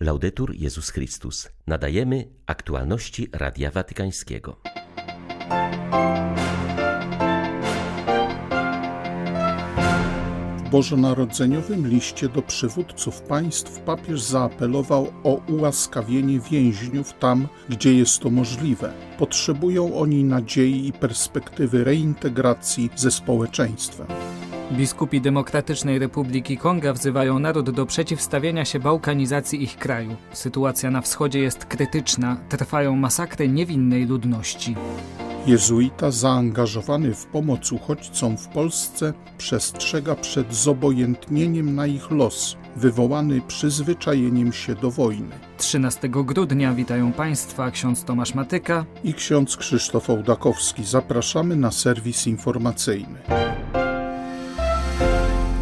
Laudetur Jezus Chrystus. Nadajemy aktualności Radia Watykańskiego. W bożonarodzeniowym liście do przywódców państw papież zaapelował o ułaskawienie więźniów tam, gdzie jest to możliwe. Potrzebują oni nadziei i perspektywy reintegracji ze społeczeństwem. Biskupi Demokratycznej Republiki Konga wzywają naród do przeciwstawienia się bałkanizacji ich kraju. Sytuacja na wschodzie jest krytyczna, trwają masakry niewinnej ludności. Jezuita zaangażowany w pomoc uchodźcom w Polsce przestrzega przed zobojętnieniem na ich los, wywołany przyzwyczajeniem się do wojny. 13 grudnia witają Państwa ksiądz Tomasz Matyka i ksiądz Krzysztof Ołdakowski. Zapraszamy na serwis informacyjny.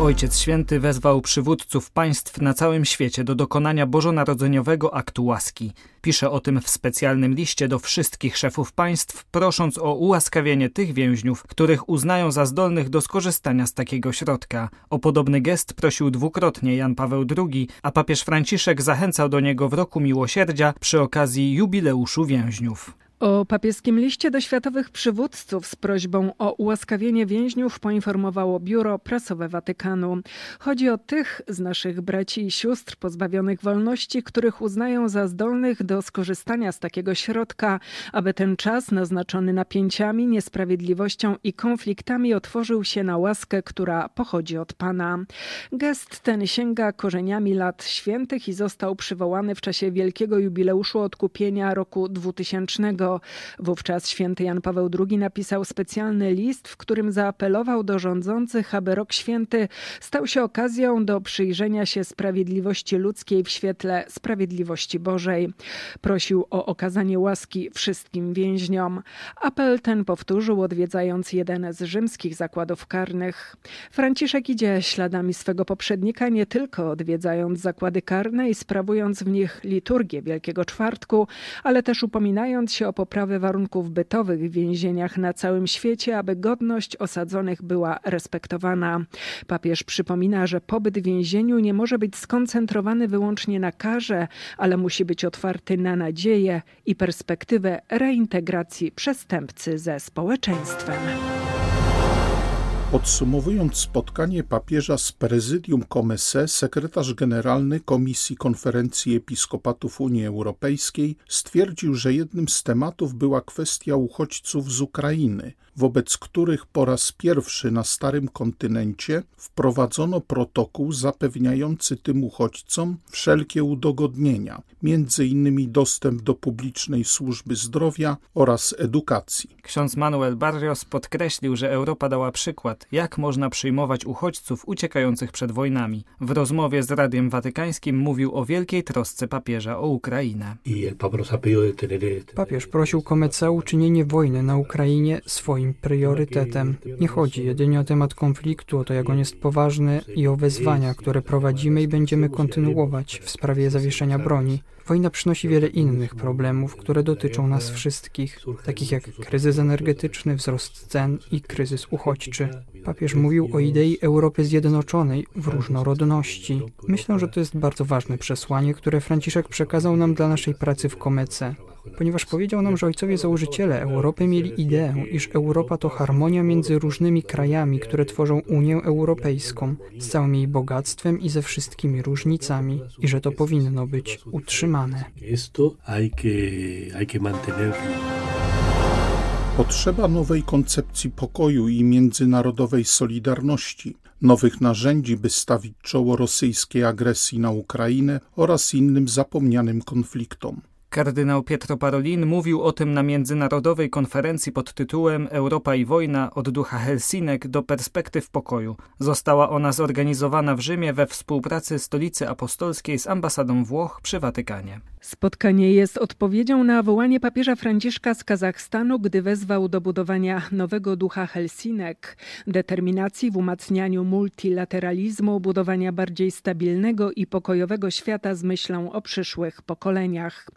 Ojciec Święty wezwał przywódców państw na całym świecie do dokonania bożonarodzeniowego aktu łaski. Pisze o tym w specjalnym liście do wszystkich szefów państw, prosząc o ułaskawienie tych więźniów, których uznają za zdolnych do skorzystania z takiego środka. O podobny gest prosił dwukrotnie Jan Paweł II, a papież Franciszek zachęcał do niego w roku miłosierdzia przy okazji jubileuszu więźniów. O papieskim liście do światowych przywódców z prośbą o ułaskawienie więźniów poinformowało Biuro Prasowe Watykanu. Chodzi o tych z naszych braci i sióstr pozbawionych wolności, których uznają za zdolnych do skorzystania z takiego środka, aby ten czas naznaczony napięciami, niesprawiedliwością i konfliktami otworzył się na łaskę, która pochodzi od Pana. Gest ten sięga korzeniami lat świętych i został przywołany w czasie wielkiego jubileuszu odkupienia roku 2000. Wówczas święty Jan Paweł II napisał specjalny list, w którym zaapelował do rządzących, aby rok święty stał się okazją do przyjrzenia się sprawiedliwości ludzkiej w świetle sprawiedliwości Bożej. Prosił o okazanie łaski wszystkim więźniom. Apel ten powtórzył, odwiedzając jeden z rzymskich zakładów karnych. Franciszek idzie śladami swego poprzednika, nie tylko odwiedzając zakłady karne i sprawując w nich liturgię Wielkiego Czwartku, ale też upominając się o poprawę warunków bytowych w więzieniach na całym świecie, aby godność osadzonych była respektowana. Papież przypomina, że pobyt w więzieniu nie może być skoncentrowany wyłącznie na karze, ale musi być otwarty na nadzieję i perspektywę reintegracji przestępcy ze społeczeństwem. Podsumowując spotkanie papieża z prezydium Comese, sekretarz generalny Komisji Konferencji Episkopatów Unii Europejskiej stwierdził, że jednym z tematów była kwestia uchodźców z Ukrainy, wobec których po raz pierwszy na starym kontynencie wprowadzono protokół zapewniający tym uchodźcom wszelkie udogodnienia, między innymi dostęp do publicznej służby zdrowia oraz edukacji. Ksiądz Manuel Barrios podkreślił, że Europa dała przykład, jak można przyjmować uchodźców uciekających przed wojnami. W rozmowie z Radiem Watykańskim mówił o wielkiej trosce papieża o Ukrainę. Papież prosił Komece o uczynienie wojny na Ukrainie swoim priorytetem. Nie chodzi jedynie o temat konfliktu, o to jak on jest poważny i o wezwania, które prowadzimy i będziemy kontynuować w sprawie zawieszenia broni. Wojna przynosi wiele innych problemów, które dotyczą nas wszystkich, takich jak kryzys energetyczny, wzrost cen i kryzys uchodźczy. Papież mówił o idei Europy zjednoczonej w różnorodności. Myślę, że to jest bardzo ważne przesłanie, które Franciszek przekazał nam dla naszej pracy w Komece ponieważ powiedział nam, że ojcowie założyciele Europy mieli ideę, iż Europa to harmonia między różnymi krajami, które tworzą Unię Europejską, z całym jej bogactwem i ze wszystkimi różnicami, i że to powinno być utrzymane. Potrzeba nowej koncepcji pokoju i międzynarodowej solidarności, nowych narzędzi, by stawić czoło rosyjskiej agresji na Ukrainę oraz innym zapomnianym konfliktom. Kardynał Pietro Parolin mówił o tym na międzynarodowej konferencji pod tytułem Europa i wojna od ducha Helsinek do perspektyw pokoju. Została ona zorganizowana w Rzymie we współpracy Stolicy Apostolskiej z ambasadą Włoch przy Watykanie. Spotkanie jest odpowiedzią na wołanie papieża Franciszka z Kazachstanu, gdy wezwał do budowania nowego ducha Helsinek, determinacji w umacnianiu multilateralizmu, budowania bardziej stabilnego i pokojowego świata z myślą o przyszłych pokoleniach.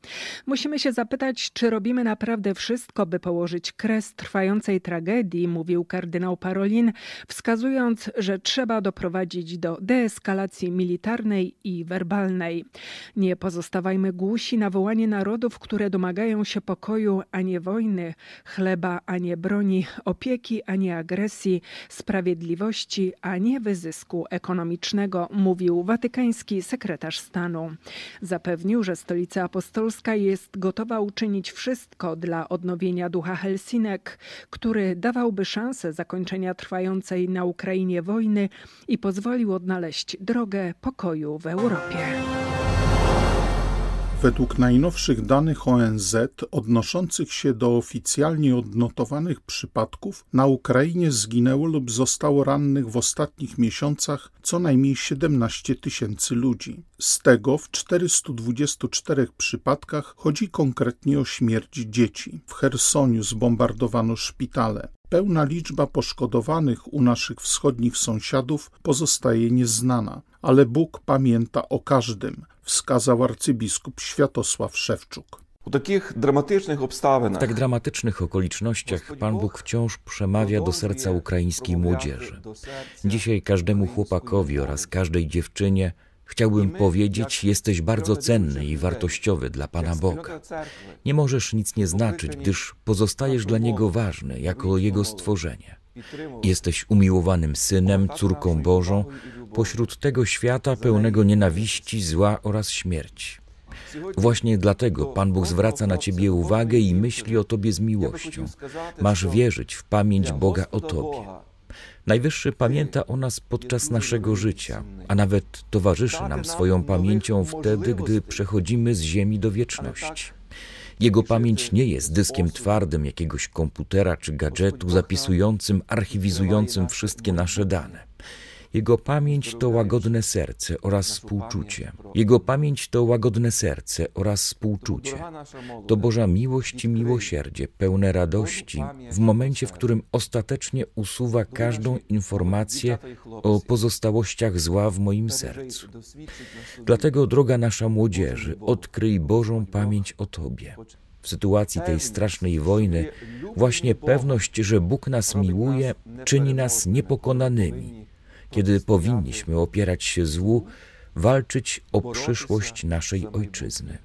Musimy się zapytać, czy robimy naprawdę wszystko, by położyć kres trwającej tragedii, mówił kardynał Parolin, wskazując, że trzeba doprowadzić do deeskalacji militarnej i werbalnej. Nie pozostawajmy głusi na wołanie narodów, które domagają się pokoju, a nie wojny, chleba, a nie broni, opieki, a nie agresji, sprawiedliwości, a nie wyzysku ekonomicznego, mówił watykański sekretarz stanu. Zapewnił, że stolica apostolska jest gotowa uczynić wszystko dla odnowienia ducha Helsinek, który dawałby szansę zakończenia trwającej na Ukrainie wojny i pozwolił odnaleźć drogę pokoju w Europie. Według najnowszych danych ONZ odnoszących się do oficjalnie odnotowanych przypadków na Ukrainie zginęło lub zostało rannych w ostatnich miesiącach co najmniej 17 tysięcy ludzi. Z tego w 424 przypadkach chodzi konkretnie o śmierć dzieci. W Chersoniu zbombardowano szpitale. Pełna liczba poszkodowanych u naszych wschodnich sąsiadów pozostaje nieznana, ale Bóg pamięta o każdym, wskazał arcybiskup Światosław Szewczuk. U takich dramatycznych W tak dramatycznych okolicznościach Pan Bóg wciąż przemawia do serca ukraińskiej młodzieży. Dzisiaj każdemu chłopakowi oraz każdej dziewczynie Chciałbym powiedzieć, jesteś bardzo cenny i wartościowy dla Pana Boga. Nie możesz nic nie znaczyć, gdyż pozostajesz dla Niego ważny, jako Jego stworzenie. Jesteś umiłowanym synem, córką Bożą, pośród tego świata pełnego nienawiści, zła oraz śmierci. Właśnie dlatego Pan Bóg zwraca na Ciebie uwagę i myśli o Tobie z miłością. Masz wierzyć w pamięć Boga o Tobie. Najwyższy pamięta o nas podczas naszego życia, a nawet towarzyszy nam swoją pamięcią wtedy, gdy przechodzimy z ziemi do wieczności. Jego pamięć nie jest dyskiem twardym jakiegoś komputera czy gadżetu zapisującym, archiwizującym wszystkie nasze dane. Jego pamięć to łagodne serce oraz współczucie. Jego pamięć to łagodne serce oraz współczucie. To Boża miłość i miłosierdzie, pełne radości, w momencie, w którym ostatecznie usuwa każdą informację o pozostałościach zła w moim sercu. Dlatego, droga nasza młodzieży, odkryj Bożą pamięć o Tobie. W sytuacji tej strasznej wojny, właśnie pewność, że Bóg nas miłuje, czyni nas niepokonanymi kiedy powinniśmy opierać się złu, walczyć o przyszłość naszej ojczyzny.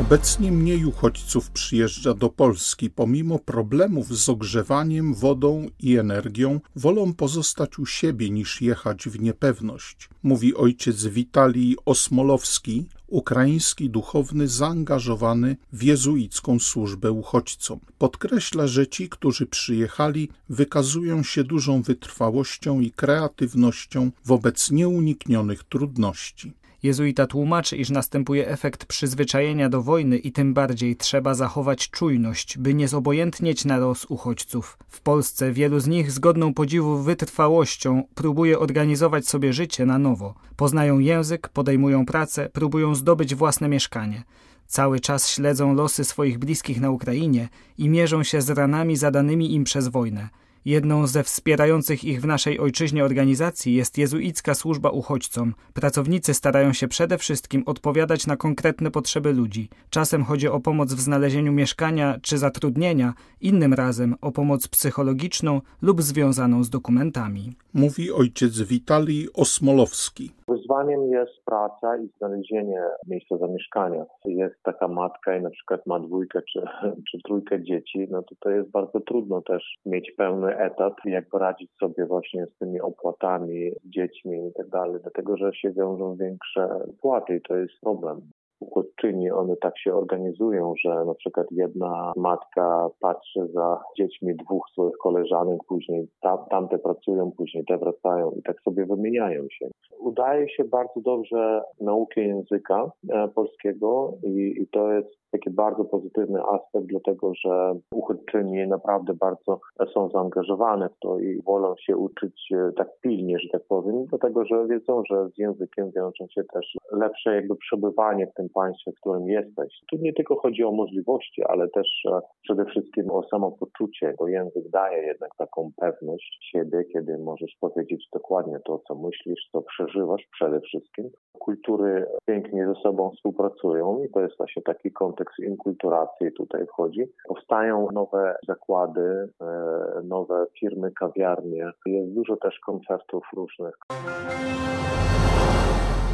Obecnie mniej uchodźców przyjeżdża do Polski. Pomimo problemów z ogrzewaniem, wodą i energią, wolą pozostać u siebie niż jechać w niepewność, mówi ojciec Witalij Osmolowski, ukraiński duchowny zaangażowany w jezuicką służbę uchodźcom. Podkreśla, że ci, którzy przyjechali, wykazują się dużą wytrwałością i kreatywnością wobec nieuniknionych trudności. Jezuita tłumaczy, iż następuje efekt przyzwyczajenia do wojny i tym bardziej trzeba zachować czujność, by nie zobojętnieć na los uchodźców. W Polsce wielu z nich z godną podziwu wytrwałością próbuje organizować sobie życie na nowo. Poznają język, podejmują pracę, próbują zdobyć własne mieszkanie. Cały czas śledzą losy swoich bliskich na Ukrainie i mierzą się z ranami zadanymi im przez wojnę. Jedną ze wspierających ich w naszej ojczyźnie organizacji jest jezuicka służba uchodźcom. Pracownicy starają się przede wszystkim odpowiadać na konkretne potrzeby ludzi. Czasem chodzi o pomoc w znalezieniu mieszkania czy zatrudnienia, innym razem o pomoc psychologiczną lub związaną z dokumentami. Mówi ojciec Witalij Osmolowski. Wyzwaniem jest praca i znalezienie miejsca zamieszkania. Jest taka matka i na przykład ma dwójkę czy, czy trójkę dzieci, no to to jest bardzo trudno też mieć pełny etat, jak poradzić sobie właśnie z tymi opłatami, z dziećmi i tak dalej, dlatego że się wiążą większe płaty i to jest problem uchodźczyni, one tak się organizują, że na przykład jedna matka patrzy za dziećmi dwóch swoich koleżanek, później tam, tamte pracują, później te wracają i tak sobie wymieniają się. Udaje się bardzo dobrze naukę języka e, polskiego i, i to jest taki bardzo pozytywny aspekt, dlatego że uchodźczyni naprawdę bardzo są zaangażowane w to i wolą się uczyć e, tak pilnie, że tak powiem, dlatego że wiedzą, że z językiem wiążą się też lepsze jakby przebywanie w tym państwie, w którym jesteś. Tu nie tylko chodzi o możliwości, ale też e, przede wszystkim o samopoczucie, bo język daje jednak taką pewność siebie, kiedy możesz powiedzieć dokładnie to, co myślisz, co przeżywasz przede wszystkim. Kultury pięknie ze sobą współpracują i to jest właśnie taki kontekst inkulturacji tutaj wchodzi. Powstają nowe zakłady, e, nowe firmy, kawiarnie. Jest dużo też koncertów różnych.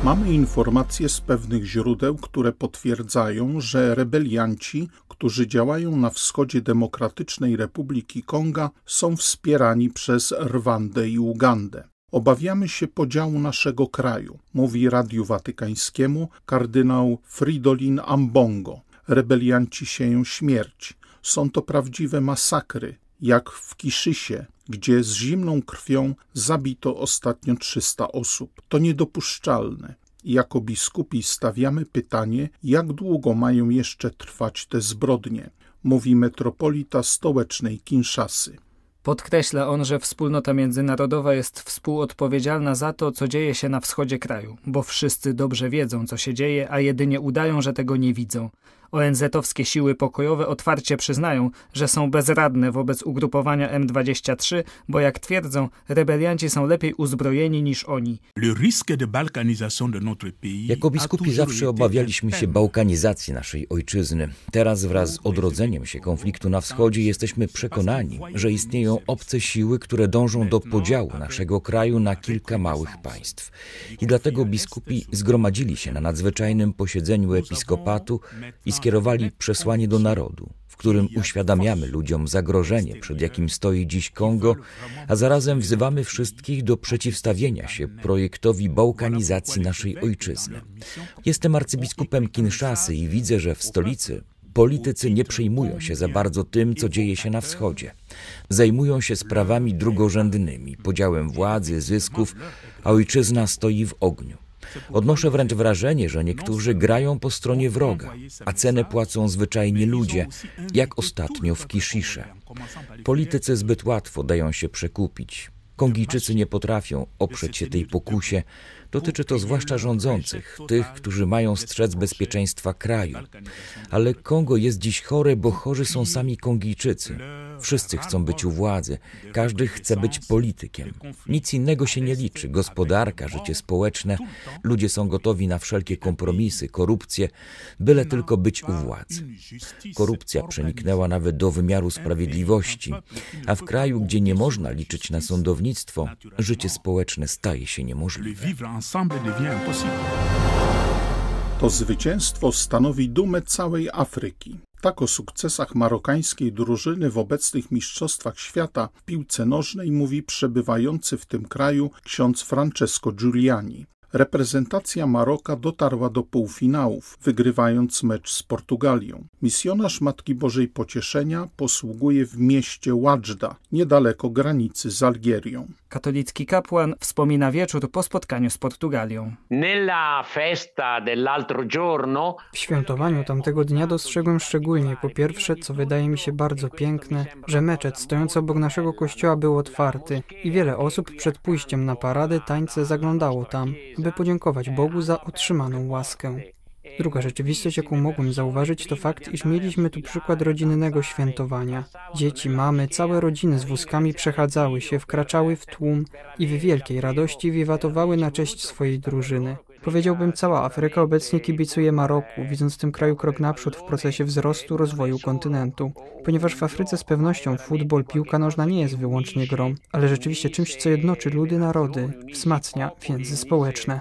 Mamy informacje z pewnych źródeł, które potwierdzają, że rebelianci, którzy działają na wschodzie Demokratycznej Republiki Konga, są wspierani przez Rwandę i Ugandę. Obawiamy się podziału naszego kraju, mówi Radiu Watykańskiemu kardynał Fridolin Ambongo. Rebelianci sieją śmierć. Są to prawdziwe masakry, jak w Kiszysie, gdzie z zimną krwią zabito ostatnio 300 osób. To niedopuszczalne. Jako biskupi stawiamy pytanie, jak długo mają jeszcze trwać te zbrodnie, mówi metropolita stołecznej Kinszasy. Podkreśla on, że wspólnota międzynarodowa jest współodpowiedzialna za to, co dzieje się na wschodzie kraju, bo wszyscy dobrze wiedzą, co się dzieje, a jedynie udają, że tego nie widzą. ONZ-owskie siły pokojowe otwarcie przyznają, że są bezradne wobec ugrupowania M23, bo jak twierdzą, rebelianci są lepiej uzbrojeni niż oni. Jako biskupi zawsze obawialiśmy się bałkanizacji naszej ojczyzny. Teraz wraz z odrodzeniem się konfliktu na wschodzie jesteśmy przekonani, że istnieją obce siły, które dążą do podziału naszego kraju na kilka małych państw. I dlatego biskupi zgromadzili się na nadzwyczajnym posiedzeniu episkopatu i skierowali przesłanie do narodu, w którym uświadamiamy ludziom zagrożenie, przed jakim stoi dziś Kongo, a zarazem wzywamy wszystkich do przeciwstawienia się projektowi bałkanizacji naszej ojczyzny. Jestem arcybiskupem Kinszasy i widzę, że w stolicy politycy nie przejmują się za bardzo tym, co dzieje się na wschodzie. Zajmują się sprawami drugorzędnymi, podziałem władzy, zysków, a ojczyzna stoi w ogniu. Odnoszę wręcz wrażenie, że niektórzy grają po stronie wroga, a cenę płacą zwyczajnie ludzie, jak ostatnio w Kishisze. Politycy zbyt łatwo dają się przekupić. Kongijczycy nie potrafią oprzeć się tej pokusie. Dotyczy to zwłaszcza rządzących, tych, którzy mają strzec bezpieczeństwa kraju. Ale Kongo jest dziś chore, bo chorzy są sami Kongijczycy. Wszyscy chcą być u władzy, każdy chce być politykiem. Nic innego się nie liczy. Gospodarka, życie społeczne, ludzie są gotowi na wszelkie kompromisy, korupcję, byle tylko być u władzy. Korupcja przeniknęła nawet do wymiaru sprawiedliwości, a w kraju, gdzie nie można liczyć na sądownictwo, życie społeczne staje się niemożliwe. To zwycięstwo stanowi dumę całej Afryki. Tak o sukcesach marokańskiej drużyny w obecnych Mistrzostwach Świata w piłce nożnej mówi przebywający w tym kraju ksiądz Francesco Giuliani. Reprezentacja Maroka dotarła do półfinałów, wygrywając mecz z Portugalią. Misjonarz Matki Bożej Pocieszenia posługuje w mieście Ładżda, niedaleko granicy z Algierią. Katolicki kapłan wspomina wieczór po spotkaniu z Portugalią. W świętowaniu tamtego dnia dostrzegłem szczególnie po pierwsze, co wydaje mi się bardzo piękne, że meczet stojący obok naszego kościoła był otwarty i wiele osób przed pójściem na paradę tańce zaglądało tam, by podziękować Bogu za otrzymaną łaskę. Druga rzeczywistość, jaką mogłem zauważyć, to fakt, iż mieliśmy tu przykład rodzinnego świętowania. Dzieci, mamy, całe rodziny z wózkami przechadzały się, wkraczały w tłum i w wielkiej radości wiwatowały na cześć swojej drużyny. Powiedziałbym, cała Afryka obecnie kibicuje Maroku, widząc w tym kraju krok naprzód w procesie wzrostu, rozwoju kontynentu. Ponieważ w Afryce z pewnością futbol, piłka nożna nie jest wyłącznie grą, ale rzeczywiście czymś, co jednoczy ludy, narody, wzmacnia więzy społeczne.